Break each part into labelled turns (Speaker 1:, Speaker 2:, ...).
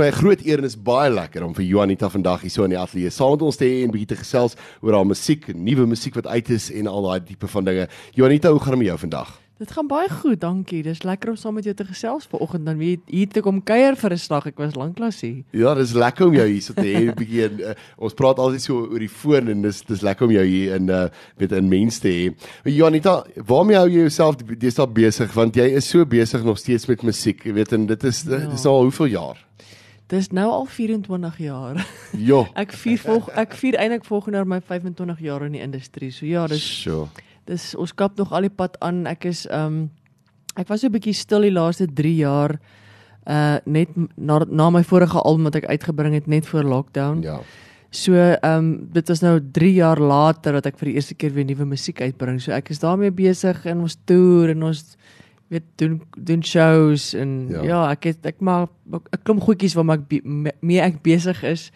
Speaker 1: vir my 'n groot eer en is baie lekker om vir Juanita vandag hier so in die ateljee saam met ons te hê en bietjie te gesels oor haar musiek, nuwe musiek wat uit is en al daai tipe van dinge. Juanita, hoe gaan dit met jou vandag?
Speaker 2: Dit gaan baie goed, dankie. Dis lekker om saam met jou te gesels vanoggend dan weer hier te kom kuier vir 'n slag. Ek was lanklaas hier.
Speaker 1: Ja, dis lekker om jou hier so te hê bietjie. Uh, ons praat altyd so oor die foon en dis dis lekker om jou hier in uh weet in mense te hê. Janita, waarmee hou jy jouself deesdae besig want jy is so besig nog steeds met musiek, jy weet en dit is ja. dis al hoeveel jaar?
Speaker 2: Dis nou al 24 jaar.
Speaker 1: Ja.
Speaker 2: ek vier volg ek vier eintlik volgende jaar my 25 jaar in die industrie. So ja, dis
Speaker 1: Sure.
Speaker 2: dis ons kap nog al die pad aan. Ek is um ek was so 'n bietjie stil die laaste 3 jaar uh net na na my vorige album wat ek uitgebring het net voor lockdown.
Speaker 1: Ja.
Speaker 2: So ehm um, dit was nou 3 jaar later dat ek vir die eerste keer weer nuwe musiek uitbring. So ek is daarmee besig in ons toer en ons weet doen doen shows en
Speaker 1: Ja.
Speaker 2: ja, ek het ek maak 'n klomp goedjies waarmee ek be- me- mee ek besig is.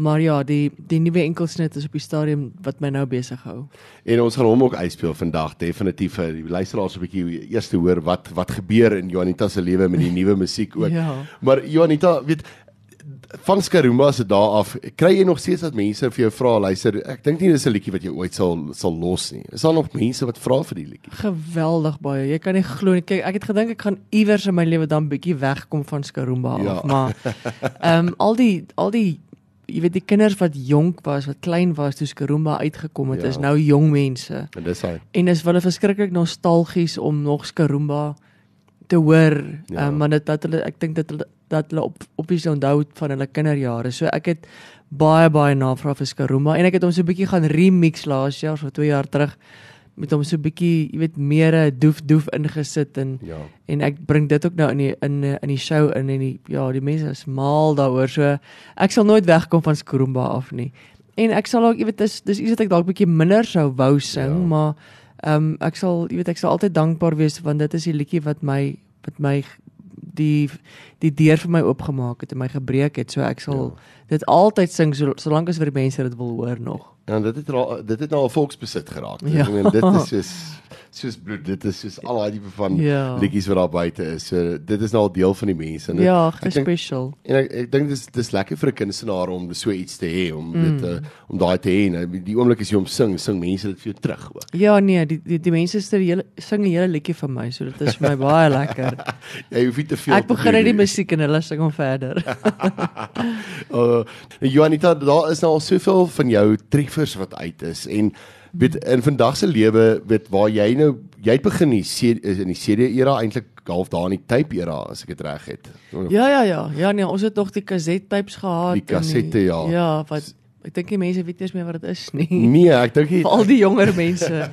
Speaker 2: Maar ja, die die nuwe enkelsnit is op die stadium wat my nou besig hou.
Speaker 1: En ons gaan hom ook uitspeel vandag definitief vir die luisteraars 'n bietjie eers te hoor wat wat gebeur in Juanita se lewe met die nuwe musiek ook.
Speaker 2: Ja.
Speaker 1: Maar Juanita, weet van Skaruma se dae af, kry jy nog steeds dat mense vir jou vra, luister, ek dink nie dis 'n liedjie wat jy ooit sal sal los nie. Is daar nog mense wat vra vir die liedjie?
Speaker 2: Geweldig baie. Jy kan nie glo nie. Kyk, ek het gedink ek gaan iewers in my lewe dan bietjie wegkom van Skarumba
Speaker 1: Ja.
Speaker 2: af, maar ehm um, al die al die jy weet die kinders wat jonk was, wat klein was toe Skarumba uitgekom het,
Speaker 1: Ja.
Speaker 2: is nou jong mense.
Speaker 1: En dis hy.
Speaker 2: En is hulle verskriklik nostalgies om nog Skarumba te hoor.
Speaker 1: Ja.
Speaker 2: um, maar dit dat hulle ek dink dat hulle dat hulle op op die onthou van hulle kinderjare. So ek het baie baie navraag vir Skarumba en ek het hom so 'n bietjie gaan remix laas jaar, so 2 jaar terug met hom so 'n bietjie, jy weet, meer 'n doef doef ingesit en
Speaker 1: Ja.
Speaker 2: en ek bring dit ook nou in die in in die show in en die ja, die mense is mal daaroor. So ek sal nooit wegkom van Skarumba af nie. En ek sal ook, jy weet, dis dis iets wat ek dalk bietjie minder sou wou sing,
Speaker 1: Ja.
Speaker 2: maar ehm um, ek sal, jy weet, ek sal altyd dankbaar wees want dit is die liedjie wat my wat my die die deur vir my oopgemaak het en my gebreek het. So ek sal ja. dit altyd sing so solank as vir die mense dit wil hoor nog.
Speaker 1: Ja, en dit het dit het nou al volksbesit geraak.
Speaker 2: Ja.
Speaker 1: Ek meen dit is soos soos bloed, dit is soos al daai tipe van
Speaker 2: Ja.
Speaker 1: liedjies wat daar buite is. So dit is nou al deel van die mense en dit,
Speaker 2: Ja,
Speaker 1: dink-
Speaker 2: special.
Speaker 1: En ek ek dink dis dis lekker vir 'n kunstenaar om so iets te hê om
Speaker 2: Mm.
Speaker 1: dit uh, om daai te hê. Nou, Die oomblik as jy hom sing, sing mense dit vir jou terug ook.
Speaker 2: Ja nee, die die, die mense sê die hele sing 'n hele liedjie vir my, so dit is vir my baie lekker.
Speaker 1: Jy hoef nie te veel
Speaker 2: Ek begin uit die musiek en hulle sing hom verder.
Speaker 1: Uh Juanita, daar is nou al soveel van jou treffers wat uit is en weet in vandag se lewe weet waar jy nou jy het begin die C- in die CD era eintlik half daar in die tape era as ek dit reg het.
Speaker 2: Ja ja ja. Ja nee, ons het nog die kasettypes gehad.
Speaker 1: Die kassette, ja.
Speaker 2: Ja, wat ek dink die mense weet nie eens meer wat dit is nie.
Speaker 1: Nee, ek dink nie
Speaker 2: al die jonger mense.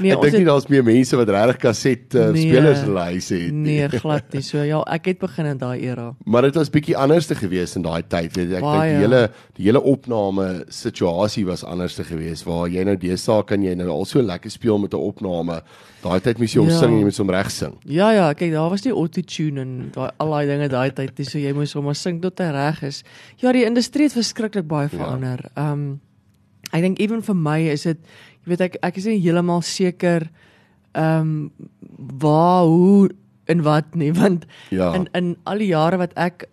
Speaker 2: Nee,
Speaker 1: ek dink nie daar's meer mense wat regtig kaset uh,
Speaker 2: Nee.
Speaker 1: spelers in hulle huise het nie.
Speaker 2: nee, glad nie. So ja, ek het begin in daai era.
Speaker 1: Maar dit was bietjie anders te gewees in daai tyd, weet jy. Ek dink die hele die hele opname situasie was anders te gewees waar jy nou deesdae kan jy nou al so lekker speel met 'n opname. Daai tyd moes jy hom
Speaker 2: Ja.
Speaker 1: sing jy moes hom reg sing.
Speaker 2: Ja ja, kyk, daar was nie auto-tune en daai al daai dinge daai tyd nie. So jy moes hom maar sing tot hy reg is. Ja, die industrie het verskriklik baie
Speaker 1: Ja.
Speaker 2: verander. Ehm um, ek dink ewen vir my is dit jy weet ek ek is nie heeltemal seker ehm um, waar hoe en wat nie want
Speaker 1: Ja.
Speaker 2: in in al die jare wat ek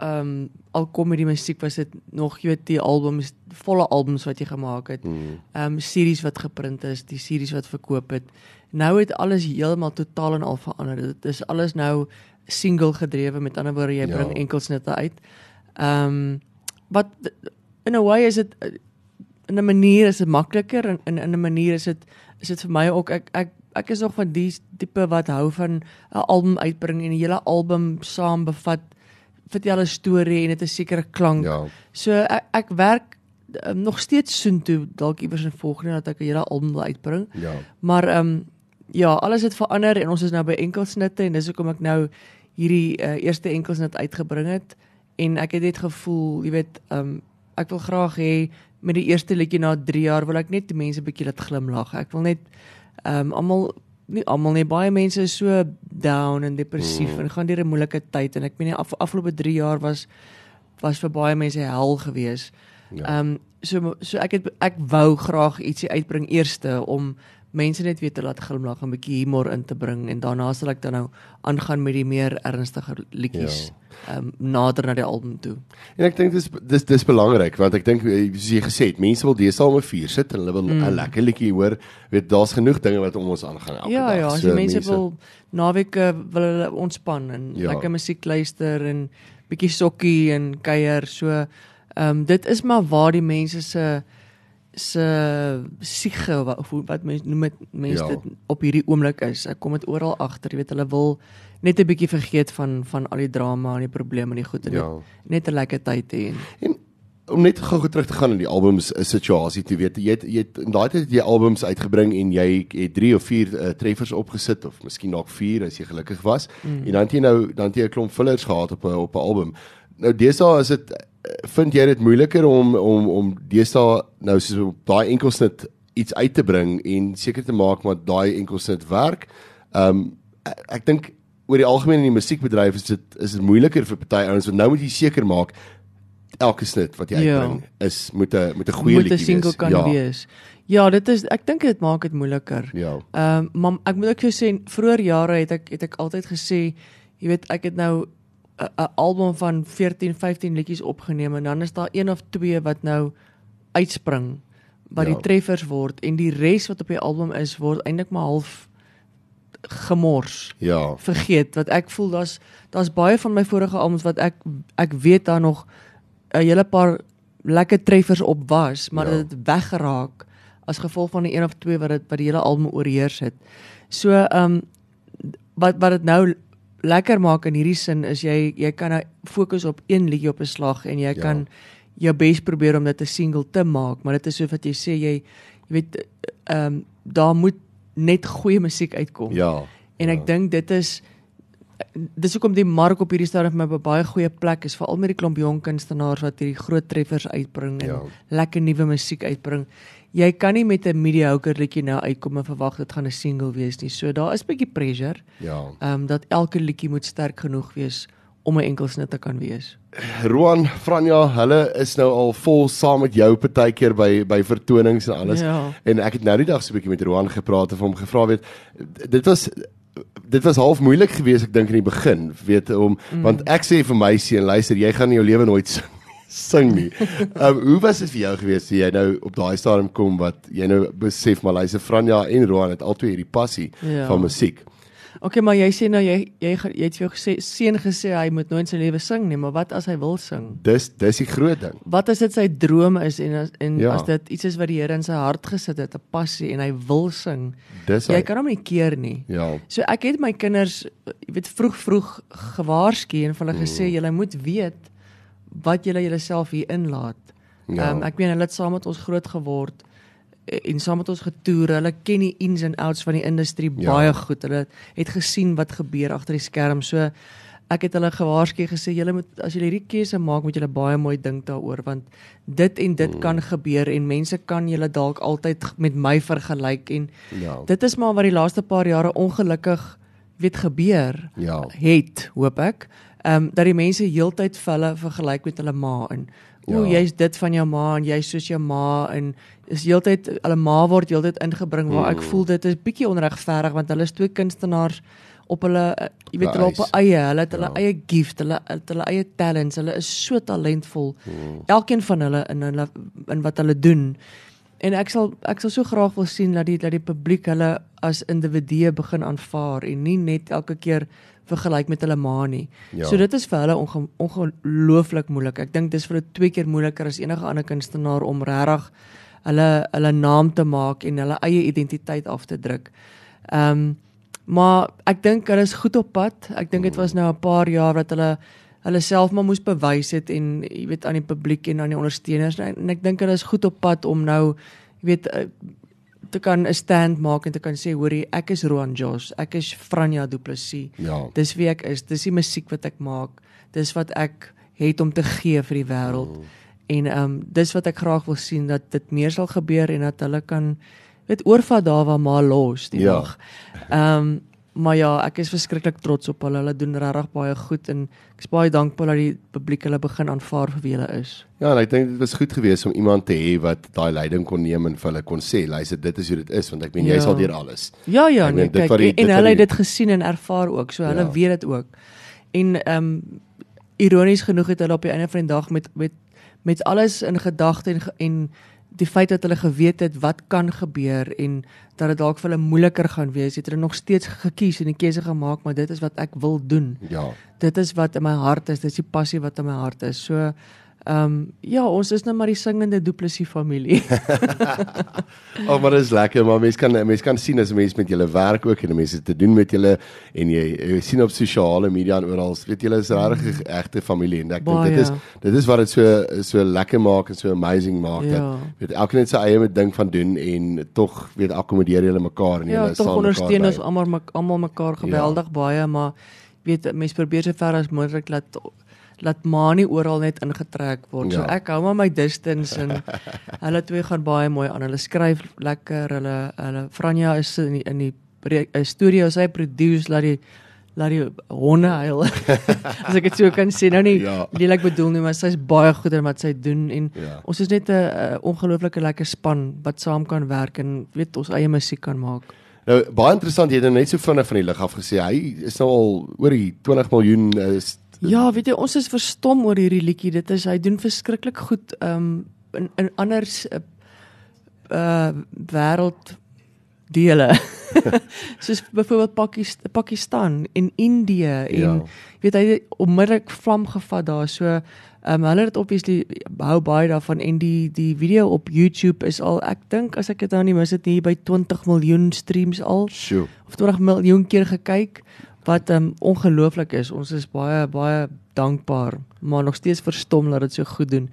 Speaker 2: ehm um, al kom met die musiek was dit nog jy weet die albums volle albums wat jy gemaak het.
Speaker 1: Mm.
Speaker 2: Ehm um, series wat geprint is, die series wat verkoop het. Nou het alles heeltemal totaal en al verander. Dit is alles nou single gedrewe. Met ander woorde, jy
Speaker 1: Ja.
Speaker 2: bring enkelsnitte uit. Ehm um, wat in a way is dit in 'n manier is dit makliker en in in 'n manier is dit is dit vir my ook ek ek ek is nog van die tipe wat hou van 'n album uitbring en die hele album saam bevat vertel 'n storie en dit 'n sekere klank.
Speaker 1: Ja.
Speaker 2: So ek, ek werk um, nog steeds soontoe dalk iewers in volgende dat ek 'n hele album wil uitbring.
Speaker 1: Ja.
Speaker 2: Maar ehm um, ja, alles het verander en ons is nou by enkelsnitte en dis hoekom ek nou hierdie uh, eerste enkelsnit uitgebring het en ek het net gevoel, jy weet, um, ek wil graag hê met die eerste liedjie na 3 jaar wil ek net die mense bietjie laat glimlag. Ek wil net ehm um, almal nie almal nie baie mense is so down en depressief
Speaker 1: Mm.
Speaker 2: en gaan deur 'n moeilike tyd en ek meen die af, afgelope 3 jaar was was vir baie mense hel gewees.
Speaker 1: Ja.
Speaker 2: Ehm um, so so ek het ek wou graag ietsie uitbring eerste om mense net weer te laat glimlag en 'n bietjie humor in te bring en daarna sal ek dan nou aangaan met die meer ernstige liedjies. Ja. Ehm um, nader na die album toe.
Speaker 1: En ek dink dis dis dis belangrik want ek dink soos jy gesê het, mense wil deesdae om 'n vuur sit en hulle wil 'n mm. lekker liedjie hoor. Weet daar's genoeg dinge wat om ons aangaan elke
Speaker 2: ja,
Speaker 1: dag.
Speaker 2: Ja, ja, so, mense, mense wil naweke wil hulle ontspan en ja. lekker musiek luister en bietjie sokkie en kuier. So ehm um, dit is maar waar die mense se se siege of wat mense noem dit mense ja. dit op hierdie oomblik is. Ek kom dit oral agter, jy weet hulle wil net 'n bietjie vergeet van van al die drama en die probleme en die goed en ja. net 'n lekker tyd hê.
Speaker 1: En om net gou terug te gaan in die albums situasie te weet jy het, jy het in daai tyd het jy albums uitgebring en jy het 3 of 4 uh, treffers opgesit of miskien nog 4 as jy gelukkig was mm. en dan het jy nou dan het jy 'n klomp fillers gehad op 'n op 'n album nou deesdae is dit vind jy dit moeiliker om om om deesdae nou soos op daai enkelsnit iets uit te bring en seker te maak dat daai enkelsnit werk. Ehm um, ek, ek dink oor die algemeen in die musiekbedryf is dit is dit moeiliker vir party ouens want nou moet jy seker maak elke snit wat jy ja. uitbring is moet 'n moet 'n goeie liedjie wees.
Speaker 2: Moet 'n single kan ja. wees. Ja, dit is ek dink dit maak dit moeiliker.
Speaker 1: Ja.
Speaker 2: Ehm um, maar ek moet ook vir sê vroeër jare het ek het ek altyd gesê jy weet ek het nou 'n album van 14, 15 liedjies opgeneem en dan is daar een of twee wat nou uitspring wat ja. die treffers word en die res wat op die album is word eintlik maar half gemors.
Speaker 1: Ja.
Speaker 2: Vergeet wat ek voel daar's daar's baie van my vorige albums wat ek ek weet daar nog 'n hele paar lekker treffers op was, maar ja. dit het weggeraak as gevolg van die een of twee wat dit wat die hele album oorheers het. So ehm um, wat wat dit nou lekker maak in hierdie sin is jy jy kan nou fokus op een liedjie op 'n slag en jy ja. kan jou bes probeer om dit 'n single te maak, maar dit is soos wat jy sê jy jy weet ehm um, daar moet net goeie musiek uitkom.
Speaker 1: Ja.
Speaker 2: En ek ja. dink dit is dis hoekom die mark op hierdie stadium vir my op 'n baie goeie plek is, veral met die klomp jong kunstenaars wat hierdie groot treffers uitbring en ja. lekker nuwe musiek uitbring jy kan nie met 'n mediocre liedjie nou uitkom en verwag dit gaan 'n single wees nie. So daar is 'n bietjie pressure.
Speaker 1: Ja.
Speaker 2: Ehm um, dat elke liedjie moet sterk genoeg wees om 'n enkelsnit te kan wees.
Speaker 1: Roan, Franja, hulle is nou al vol saam met jou partykeer by by vertonings en alles.
Speaker 2: Ja.
Speaker 1: En ek het nou die dag so 'n bietjie met Roan gepraat en hom gevra weet dit was dit was half moeilik geweest ek dink in die begin weet om mm. want ek sê vir my seun luister jy gaan in jou lewe nooit sing sing nie. Ehm um, hoe was dit vir jou gewees toe jy nou op daai stadium kom wat jy nou besef maar Lyse Franja en Roan het albei hierdie passie ja. van musiek.
Speaker 2: OK, maar jy sê nou jy jy jy het vir jou gesê seun gesê hy moet nooit sy lewe sing nie, maar wat as hy wil sing?
Speaker 1: Dis dis die groot ding.
Speaker 2: Wat as dit sy droom is en as en ja. as dit iets is wat die Here in sy hart gesit het, 'n passie en hy wil sing.
Speaker 1: Dis
Speaker 2: jy hy. kan hom nie keer nie.
Speaker 1: Ja.
Speaker 2: So ek het my kinders jy weet vroeg vroeg gewaarsku en vir hulle gesê mm. jy moet weet wat julle julleself hier inlaat. Ja. Um, ek meen hulle het saam met ons groot geword en saam met ons getoer. Hulle ken die ins and outs van die industrie ja. baie goed. Hulle het gesien wat gebeur agter die skerm. So ek het hulle gewaarsku gesê julle moet as julle hierdie keuse maak, moet julle baie mooi dink daaroor want dit en dit mm. kan gebeur en mense kan julle dalk altyd met my vergelyk en ja. dit is maar wat die laaste paar jare ongelukkig weet gebeur
Speaker 1: ja.
Speaker 2: het, hoop ek ehm um, dat die mense heeltyd hulle vergelyk met hulle ma en o, ja. jy's dit van jou ma en jy's soos jou ma en is heeltyd hulle ma word heeltyd ingebring waar ek mm. voel dit is bietjie onregverdig want hulle is twee kunstenaars op hulle uh, jy weet hulle op eie hulle het hulle ja. eie gift hulle het hulle eie talents hulle is so talentvol mm. elkeen van hulle in hulle in wat hulle doen en ek sal ek sal so graag wil sien dat die dat die publiek hulle as individue begin aanvaar en nie net elke keer vergelyk met hulle ma nie. Ja. So dit is vir hulle onge ongelooflik moeilik. Ek dink dis vir hulle twee keer moeiliker as enige ander kunstenaar om regtig hulle hulle naam te maak en hulle eie identiteit af te druk. Ehm um, maar ek dink hulle is goed op pad. Ek dink dit was nou 'n paar jaar wat hulle hulle self maar moes bewys het en jy weet aan die publiek en aan die ondersteuners en ek dink hulle is goed op pad om nou jy weet eh, te kan 'n stand maak en te kan sê hoorie ek is Roan Josh, ek is Franja Du Plessis.
Speaker 1: Ja.
Speaker 2: Dis wie ek is, dis die musiek wat ek maak. Dis wat ek het om te gee vir die wêreld. Mm. En ehm um, dis wat ek graag wil sien dat dit meer sal gebeur en dat hulle kan weet oorvat daar waar maar los die
Speaker 1: ja.
Speaker 2: dag. Ehm um, maar ja, ek is verskriklik trots op hulle. Hulle doen regtig baie goed en ek is baie dankbaar dat die publiek hulle begin aanvaar vir wie hulle is.
Speaker 1: Ja, en ek dink dit was goed geweest om iemand te hê wat daai leiding kon neem en vir hulle kon sê, luister, dit is hoe dit is want ek meen jy
Speaker 2: Ja.
Speaker 1: sal deur alles.
Speaker 2: Ja ja,
Speaker 1: Ek
Speaker 2: nee,
Speaker 1: meen,
Speaker 2: kyk
Speaker 1: die-
Speaker 2: en, hulle het dit gesien en ervaar ook. So hulle
Speaker 1: Ja.
Speaker 2: weet dit ook. En ehm um, ironies genoeg het hulle op die einde van die dag met met met alles in gedagte en en die feit dat hulle geweet het wat kan gebeur en dat dit dalk vir hulle moeiliker gaan wees, het hulle nog steeds gekies en die keuse gemaak, maar dit is wat ek wil doen.
Speaker 1: Ja.
Speaker 2: Dit is wat in my hart is, dit is die passie wat in my hart is. So ehm um, ja, ons is nou maar die singende Duplessis familie.
Speaker 1: Ag, oh, maar dit is lekker, maar mense kan mense kan sien as mense met julle werk ook en mense te doen met julle en jy, jy sien op sosiale media en oral, weet julle is regtig 'n egte familie en ek dink dit is dit is wat dit so so lekker maak en so amazing maak
Speaker 2: Ja.
Speaker 1: dat weet elkeen het sy eie met ding van doen en tog weet akkommodeer julle mekaar en
Speaker 2: Ja,
Speaker 1: julle
Speaker 2: tog
Speaker 1: staan
Speaker 2: ondersteun ons almal almal mekaar geweldig ja. baie, maar weet mense probeer so ver as moontlik laat laat ma nie oral net ingetrek word. Ja. So ek hou maar my distance en hulle twee gaan baie mooi aan. Hulle skryf lekker. Hulle hulle Franja is in die, in die eh, studio, sy produce laat die laat die honde huil. as ek dit so kan sê. Nou nie
Speaker 1: Ja.
Speaker 2: ja. lelik bedoel nie, maar sy's baie goed in wat sy doen en
Speaker 1: Ja.
Speaker 2: ons is net 'n ongelooflike lekker span wat saam kan werk en weet ons eie musiek kan maak.
Speaker 1: Nou baie interessant, jy het nou net so vinnig van die lig af gesê hy is nou al oor die 20 miljoen uh, is
Speaker 2: Ja, weet jy, ons is verstom oor hierdie liedjie. Dit is hy doen verskriklik goed um in in ander uh, uh wêreld dele. Soos byvoorbeeld Pakistan, Pakistan en Indië en
Speaker 1: Ja.
Speaker 2: weet hy onmiddellik vlam gevat daar. So um hulle het obviously hou baie daarvan en die die video op YouTube is al ek dink as ek dit nou nie mis het nie by 20 miljoen streams al
Speaker 1: Sjoe.
Speaker 2: of 20 miljoen keer gekyk wat um ongelooflik is. Ons is baie baie dankbaar, maar nog steeds verstom dat dit so goed doen.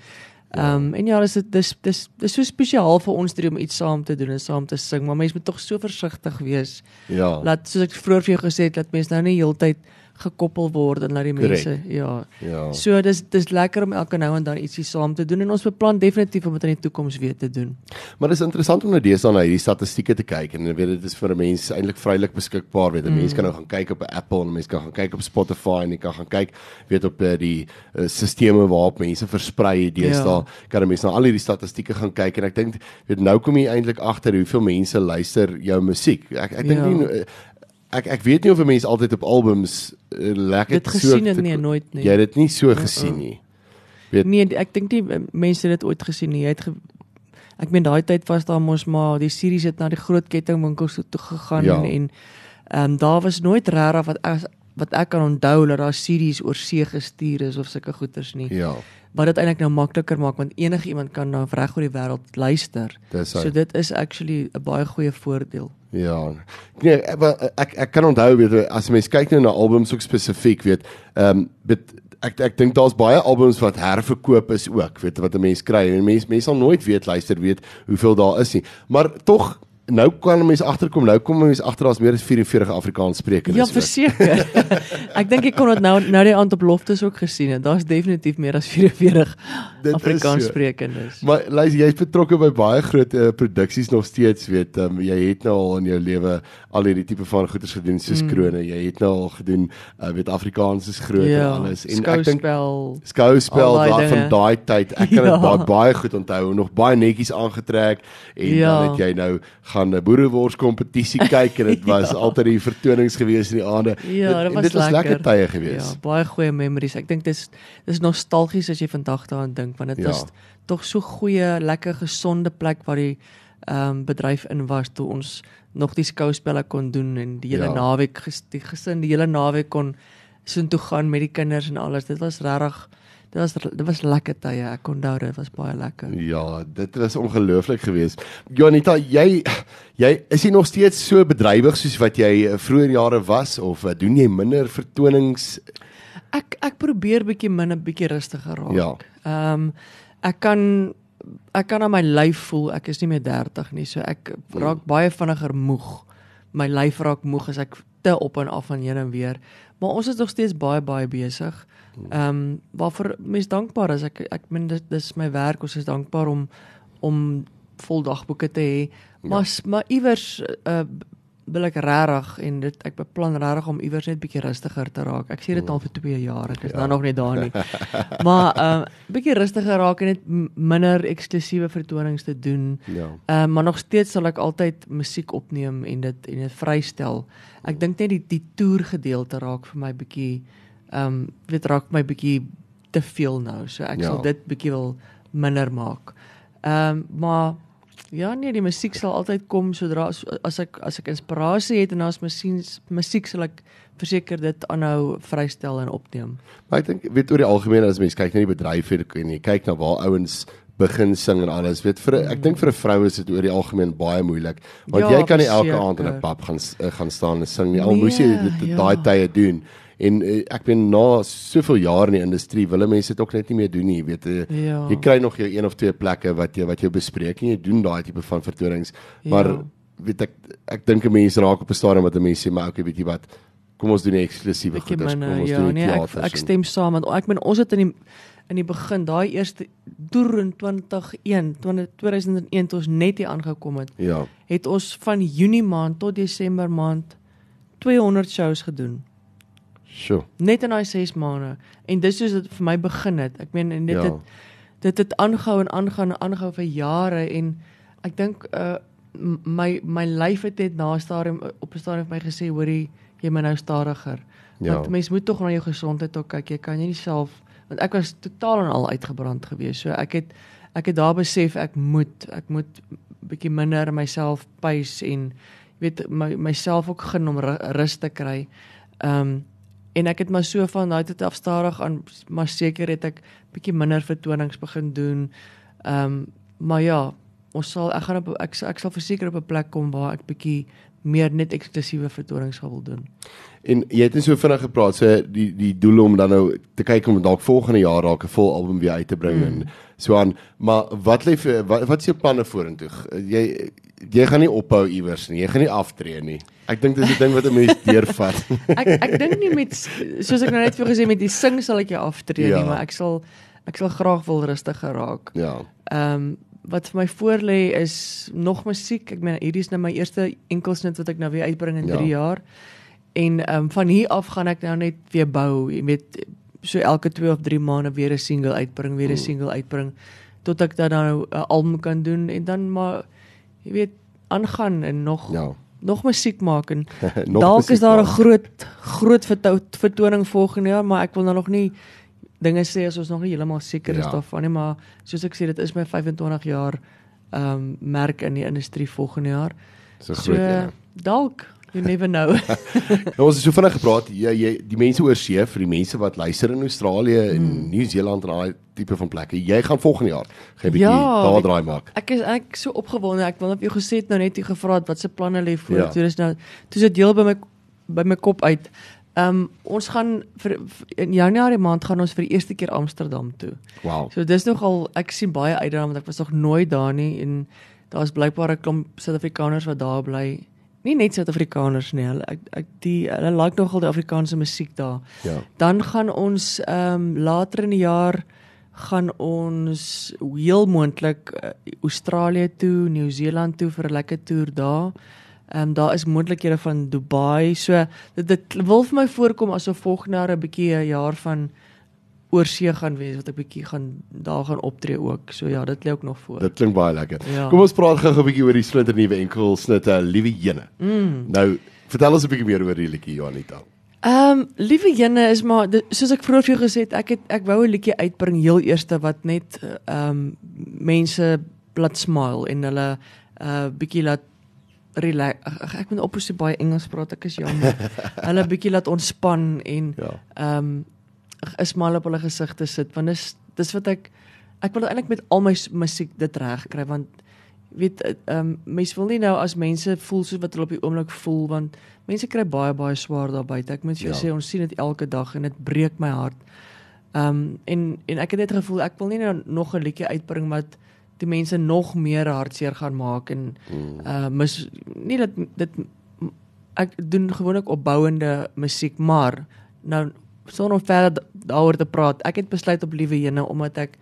Speaker 2: Um en ja, dis dis dis dis so spesiaal vir ons drie om iets saam te doen en saam te sing, maar mense moet tog so versigtig wees.
Speaker 1: Ja.
Speaker 2: Laat soos ek vroeër vir jou gesê het, dat mense nou nie heeltyd gekoppel word en laat die mense ja.
Speaker 1: Ja.
Speaker 2: So dis dis lekker om elke nou en dan ietsie saam te doen en ons beplan definitief om dit in die toekoms weer te doen.
Speaker 1: Maar dit is interessant om nou deesdae na hierdie statistieke te kyk en weet dit is vir mense eintlik vrylik beskikbaar weet. Mm. Mense kan nou gaan kyk op Apple en mense kan gaan kyk op Spotify en jy kan gaan kyk weet op uh, die uh, stelsels waarop mense versprei deesdae. Ja. Kan mense na al hierdie statistieke gaan kyk en ek dink weet nou kom jy eintlik agter hoeveel mense luister jou musiek. Ek ek dink
Speaker 2: Ja.
Speaker 1: nie uh, ek ek weet nie of mense altyd op albums uh, lekker
Speaker 2: Dit gesien het nie nooit nie.
Speaker 1: Jy het dit nie so gesien nie. Weet-
Speaker 2: Nee, ek dink nie eh, mense het dit ooit gesien nie. Jy het ge Ek meen daai tyd was daar mos maar die series het na die groot kettingwinkels toe, toe gegaan
Speaker 1: Ja.
Speaker 2: en ehm um, daar was nooit regtig wat ek wat ek kan onthou dat daar series oor see gestuur is of sulke goeters nie.
Speaker 1: Ja.
Speaker 2: Wat dit eintlik nou makliker maak want enige iemand kan nou reg oor die wêreld luister.
Speaker 1: Dis.
Speaker 2: So dit is actually 'n baie goeie voordeel.
Speaker 1: Ja. Nee, ek ek ek kan onthou weet as mens kyk nou na albums ook spesifiek weet, ehm um, dit ek ek dink daar's baie albums wat herverkoop is ook, weet wat 'n mens kry. En mense mense sal nooit weet luister weet hoeveel daar is nie. Maar tog nou kan mense agterkom, nou kom mense agter daar's meer as 44 Afrikaans sprekendes.
Speaker 2: Ja, verseker. ek dink ek kon dit nou nou die aand op loftes ook gesien het. Daar's definitief meer as 44
Speaker 1: Dit is
Speaker 2: Afrikaans
Speaker 1: so.
Speaker 2: sprekendes.
Speaker 1: Maar luister, jy's betrokke by baie groot uh, produksies nog steeds, weet, um, jy het nou al in jou lewe al hierdie tipe van goeders gedoen soos mm. krone. Jy het nou al gedoen, uh, weet Afrikaans is groot
Speaker 2: ja,
Speaker 1: en alles. En ek dink
Speaker 2: skouspel.
Speaker 1: skouspel daar van
Speaker 2: dinge.
Speaker 1: daai tyd. Ek kan dit
Speaker 2: Ja.
Speaker 1: baie baie goed onthou. Nog baie netjies aangetrek en. Ja. dan het jy nou gaan 'n boerewors kompetisie kyk en dit was ja. altyd die vertonings gewees in die aande.
Speaker 2: Ja,
Speaker 1: Dit-
Speaker 2: dit was
Speaker 1: dit was lekker
Speaker 2: lekker.
Speaker 1: tye gewees.
Speaker 2: Ja, baie goeie memories. Ek dink dis dis nostalgies as jy vandag daaraan dink want dit
Speaker 1: Ja.
Speaker 2: ja. was tog so goeie, lekker gesonde plek waar die ehm um, bedryf in was toe ons nog die skouspelle kon doen en die hele
Speaker 1: Ja.
Speaker 2: ja. naweek ges, die gesin die hele naweek kon soontoe gaan met die kinders en alles. Dit was regtig dit was dit was lekker tye. Ek onthou dit was baie lekker.
Speaker 1: Ja, dit was ongelooflik geweest. Janita, jy jy is jy nog steeds so bedrywig soos wat jy eh, vroeër jare was of eh, doen jy minder vertonings?
Speaker 2: Ek ek probeer bietjie min 'n bietjie rustiger raak.
Speaker 1: Ja.
Speaker 2: Ehm um, ek kan ek kan aan my lyf voel ek is nie meer 30 nie, so ek raak baie vinniger moeg. My lyf raak moeg as ek te op en af van heen en weer. Maar ons is nog steeds baie baie besig. Ehm um, waarvoor mens dankbaar is. Ek ek meen dit dis my werk. Ons is dankbaar om om vol dagboeke te hê. Maar ja. maar iewers uh, wil ek regtig en dit ek beplan regtig om iewers net bietjie rustiger te raak. Ek sê dit al vir 2 jaar, ek is ja. nou nog net daar nie. maar ehm um, bietjie rustiger raak en net minder eksklusiewe vertonings te doen.
Speaker 1: Ja.
Speaker 2: Ehm um, maar nog steeds sal ek altyd musiek opneem en dit en dit vrystel. Ek dink net die die toer gedeelte raak vir my bietjie ehm um, dit raak my bietjie te veel nou. So ek ja. sal dit bietjie wil minder maak. Ehm um, maar Ja nee, die musiek sal altyd kom sodra as ek as ek inspirasie het en as masiens musiek sal ek verseker dit aanhou vrystel en opneem.
Speaker 1: Maar ek dink weet oor die algemeen as mens kyk na die bedryf en jy kyk na waar ouens begin sing en alles weet vir ek dink vir 'n vrou is dit oor die algemeen baie moeilik want ja, jy kan nie elke aand in 'n pub gaan gaan staan en sing nie al nee, moes jy dit ja. daai tye doen en uh, ek ben na soveel jaar in die industrie wille mense dit ook net nie meer doen nie weet uh, ja. jy kry nog jou een of twee plekke wat jy wat jy bespreek en jy doen daai tipe van vertonings ja. maar weet ek ek dink 'n mens raak op 'n stadium wat 'n mens sê maar okay weet jy wat kom ons doen 'n eksklusiewe goeders kom ons ja, doen nee,
Speaker 2: ek, ek stem saam want ek meen ons het in die in die begin daai eerste toer in 2001 2001 toe ons net hier aangekom het
Speaker 1: ja
Speaker 2: het ons van Junie maand tot Desember maand 200 shows gedoen
Speaker 1: Sjoe.
Speaker 2: Net in daai 6 maande. En dis soos dit vir my begin het. Ek meen en dit ja. het dit het aangehou en aangaan en aangehou vir jare en ek dink uh my my lyf het net na stadium op 'n stadium vir my gesê hoorie jy moet nou stadiger. Ja. Want mens moet tog na jou gesondheid ook kyk. Jy kan jy nie self want ek was totaal en al uitgebrand geweest. So ek het ek het daar besef ek moet ek moet bietjie minder myself pace en weet my myself ook gen om rus te kry. Ehm um, en ek het maar so van daai tot afstadig aan maar seker het ek bietjie minder vertonings begin doen. Ehm um, maar ja, ons sal ek gaan op ek ek sal verseker op 'n plek kom waar ek bietjie meer net eksklusiewe vertonings gaan wil doen.
Speaker 1: En jy het net so vinnig gepraat so die die doel om dan nou te kyk om dalk volgende jaar dalk 'n vol album weer uit te bring mm. en so aan. Maar wat lê vir wat, wat is jou planne vorentoe? Jy jy gaan nie ophou iewers nie. Jy gaan nie aftree nie. Ek dink dis die ding wat 'n mens deurvat.
Speaker 2: ek ek dink nie met soos ek nou net vir gesê met die sing sal ek jou aftree ja. nie, maar ek sal ek sal graag wil rustiger raak.
Speaker 1: Ja.
Speaker 2: Ehm um, wat vir my voorlê is nog musiek. Ek meen hierdie is nou my eerste enkelsnit wat ek nou weer uitbring in 3 ja. jaar. En ehm um, van hier af gaan ek nou net weer bou, jy weet so elke 2 of 3 maande weer 'n single uitbring, weer 'n hmm. single uitbring tot ek dan nou 'n album kan doen en dan maar jy weet aangaan en nog ja. nog musiek maak en dalk is daar 'n groot groot vertoning volgende jaar maar ek wil nou nog nie dinge sê as ons nog nie heeltemal seker is ja. daarvan nie maar soos ek sê dit is my 25 jaar ehm um, merk in die industrie volgende jaar
Speaker 1: so, so ja.
Speaker 2: dalk You never know.
Speaker 1: nou ons het so vinnig gepraat, jy jy die mense oor see vir die mense wat luister in Australië en mm. Nieu-Seeland en daai tipe van plekke. Jy gaan volgende jaar gaan 'n bietjie ja, daar draai maak.
Speaker 2: Ek is ek so opgewonde. Ek wil op jou gesê het nou net jy gevra het wat se planne lê voor. Ja. Toe is nou toe sit deel by my by my kop uit. Ehm um, ons gaan vir, vir in Januarie maand gaan ons vir die eerste keer Amsterdam toe.
Speaker 1: Wow.
Speaker 2: So dis nogal ek sien baie uit daarna want ek was nog nooit daar nie en daar's blykbaar 'n klomp Suid-Afrikaners wat daar bly nie net Suid-Afrikaners nie. Hulle ek, ek die hulle like nogal die Afrikaanse musiek daar.
Speaker 1: Ja.
Speaker 2: Dan gaan ons ehm um, later in die jaar gaan ons heel moontlik uh, Australië toe, Nieu-Seeland toe vir 'n lekker toer daar. Ehm um, daar is moontlikhede van Dubai. So dit dit wil vir my voorkom asof volgende jaar 'n bietjie 'n jaar van oor see gaan wees wat ek bietjie gaan daar gaan optree ook. So ja, dit lê ook nog voor.
Speaker 1: Dit klink baie lekker. Ja. Kom ons praat gou 'n bietjie oor die splinter nuwe enkel snitte Liewe Jene.
Speaker 2: Mm.
Speaker 1: Nou, vertel ons 'n bietjie meer oor die liedjie Janita.
Speaker 2: Ehm um, Liewe Jene is maar soos ek vroeër vir jou gesê het, ek het ek wou 'n liedjie uitbring heel eerste wat net ehm um, mense laat smile en hulle uh bietjie laat relax. Ek moet opsie baie Engels praat, ek is jammer. hulle bietjie laat ontspan en
Speaker 1: ja.
Speaker 2: ehm ja. um, 'n smaal op hulle gesigte sit want dis dis wat ek ek wil eintlik met al my musiek dit reg kry want weet ehm um, mense wil nie nou as mense voel soos wat hulle op die oomblik voel want mense kry baie baie swaar daar buite ek moet vir jou ja. sê ons sien dit elke dag en dit breek my hart ehm um, en en ek het net gevoel ek wil nie nou nog 'n liedjie uitbring wat die mense nog meer hartseer gaan maak en hmm. uh mis nie dat dit ek doen gewoonlik opbouende musiek maar nou sonder om verder daaroor te praat. Ek het besluit op liewe jene omdat ek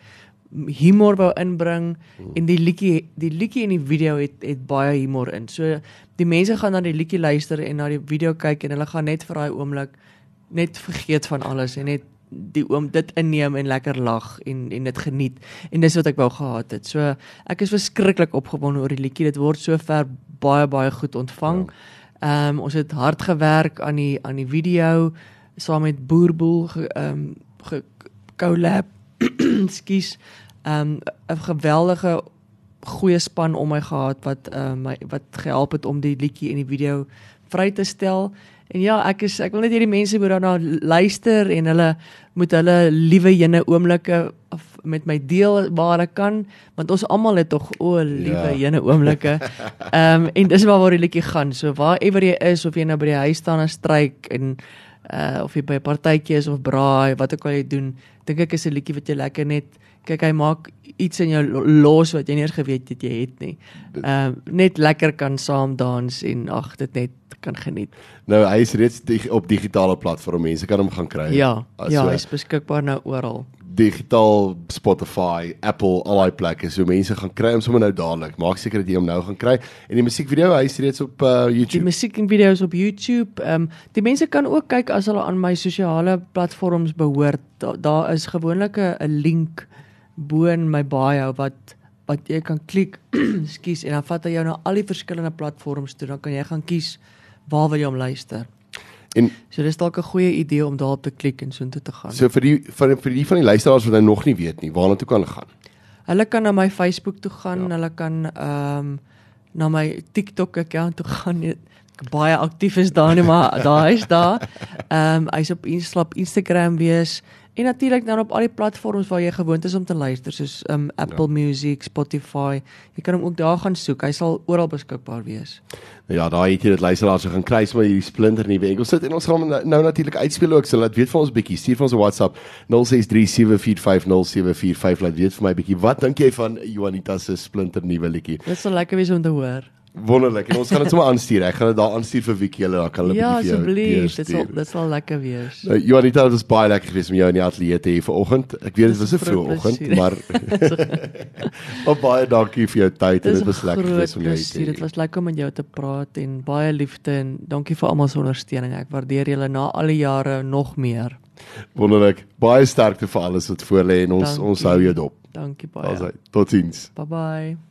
Speaker 2: humor wou inbring en die liedjie die liedjie en die video het het baie humor in. So die mense gaan na die liedjie luister en na die video kyk en hulle gaan net vir daai oomblik net vergeet van alles en net die oom dit inneem en lekker lag en en dit geniet en dis wat ek wou gehad het. So ek is verskriklik opgewonde oor die liedjie. Dit word sover baie baie goed ontvang. Ehm um, ons het hard gewerk aan die aan die video saam met Boerboel ehm um, ge collab. Skus. Ehm um, 'n geweldige goeie span om my gehad wat ehm uh, my wat gehelp het om die liedjie en die video vry te stel. En ja, ek is ek wil net hierdie mense moet daarna luister en hulle moet hulle liewe jene oomblikke met my deel waar ek kan want ons almal het tog o liewe ja. jene oomblikke. Ehm um, en dis waar waar die liedjie gaan. So waar ewer jy is of jy nou by die huis staan en stryk en uh of jy by 'n partytjie is of braai, wat ook al jy doen, dink ek is 'n liedjie wat jy lekker net kyk hy maak iets in jou los wat jy nie eens geweet het jy het nie. Ehm uh, net lekker kan saam dans en ag dit net kan geniet.
Speaker 1: Nou hy is reeds dig op digitale platforms. Mense kan hom gaan kry.
Speaker 2: Ja, so, ja, hy's beskikbaar nou oral.
Speaker 1: Digitaal Spotify, Apple, al daai plekke. So mense gaan kry hom sommer nou dadelik. Maak seker dat jy hom nou gaan kry. En die musiekvideo, hy's reeds op uh, YouTube.
Speaker 2: Die musiekvideo's op YouTube. Ehm um, die mense kan ook kyk as hulle aan my sosiale platforms behoort. Daar da is gewoonlik 'n link bo in my bio wat wat jy kan klik, skus en dan vat hy jou na al die verskillende platforms toe. Dan kan jy gaan kies waar wil jy hom luister. En so dis dalk 'n goeie idee om daarop te klik en so intoe te gaan.
Speaker 1: So vir die vir, vir die van die luisteraars wat nou nog nie weet nie, waarna toe kan hulle gaan?
Speaker 2: Hulle kan na my Facebook toe gaan, ja. hulle kan ehm um, na my TikTok account toe gaan. Ek baie aktief is daar nie, maar daar is daar. Ehm um, hy's op Instagram wees. En natuurlik dan op al die platforms waar jy gewoond is om te luister soos um Apple ja. Music, Spotify. Jy kan hom ook daar gaan soek. Hy sal oral beskikbaar wees.
Speaker 1: Nou ja, daai het jy dit luisteraars gaan kry sommer hierdie splinter nuwe Engels sit en ons gaan nou, nou natuurlik uitspeel ook. So laat weet vir ons bietjie. Stuur vir ons 'n WhatsApp 0637450745 laat weet vir my bietjie. Wat dink jy van Juanita se splinter nuwe liedjie?
Speaker 2: Dit sal lekker wees om te hoor.
Speaker 1: Wonderlik. En ons gaan dit sommer aanstuur. Ek gaan dit daar aanstuur vir Wiekie hulle, dan kan hulle
Speaker 2: ja, vir jou. Ja, asseblief. Dit sal dit sal lekker wees.
Speaker 1: Nou, Janita, dit was baie lekker geweest om jou in die ateljee te hê vanoggend. Ek weet dit was 'n vroeë oggend, maar oh, baie dankie vir jou tyd en dit was lekker geweest om jou te hê.
Speaker 2: Dit was lekker om met jou te praat en baie liefde en dankie vir almal se ondersteuning. Ek waardeer julle na al die jare nog meer.
Speaker 1: Wonderlik. Baie sterkte vir alles wat voor lê en ons dankie. ons hou jou dop.
Speaker 2: Dankie baie.
Speaker 1: Totsiens.
Speaker 2: Bye bye.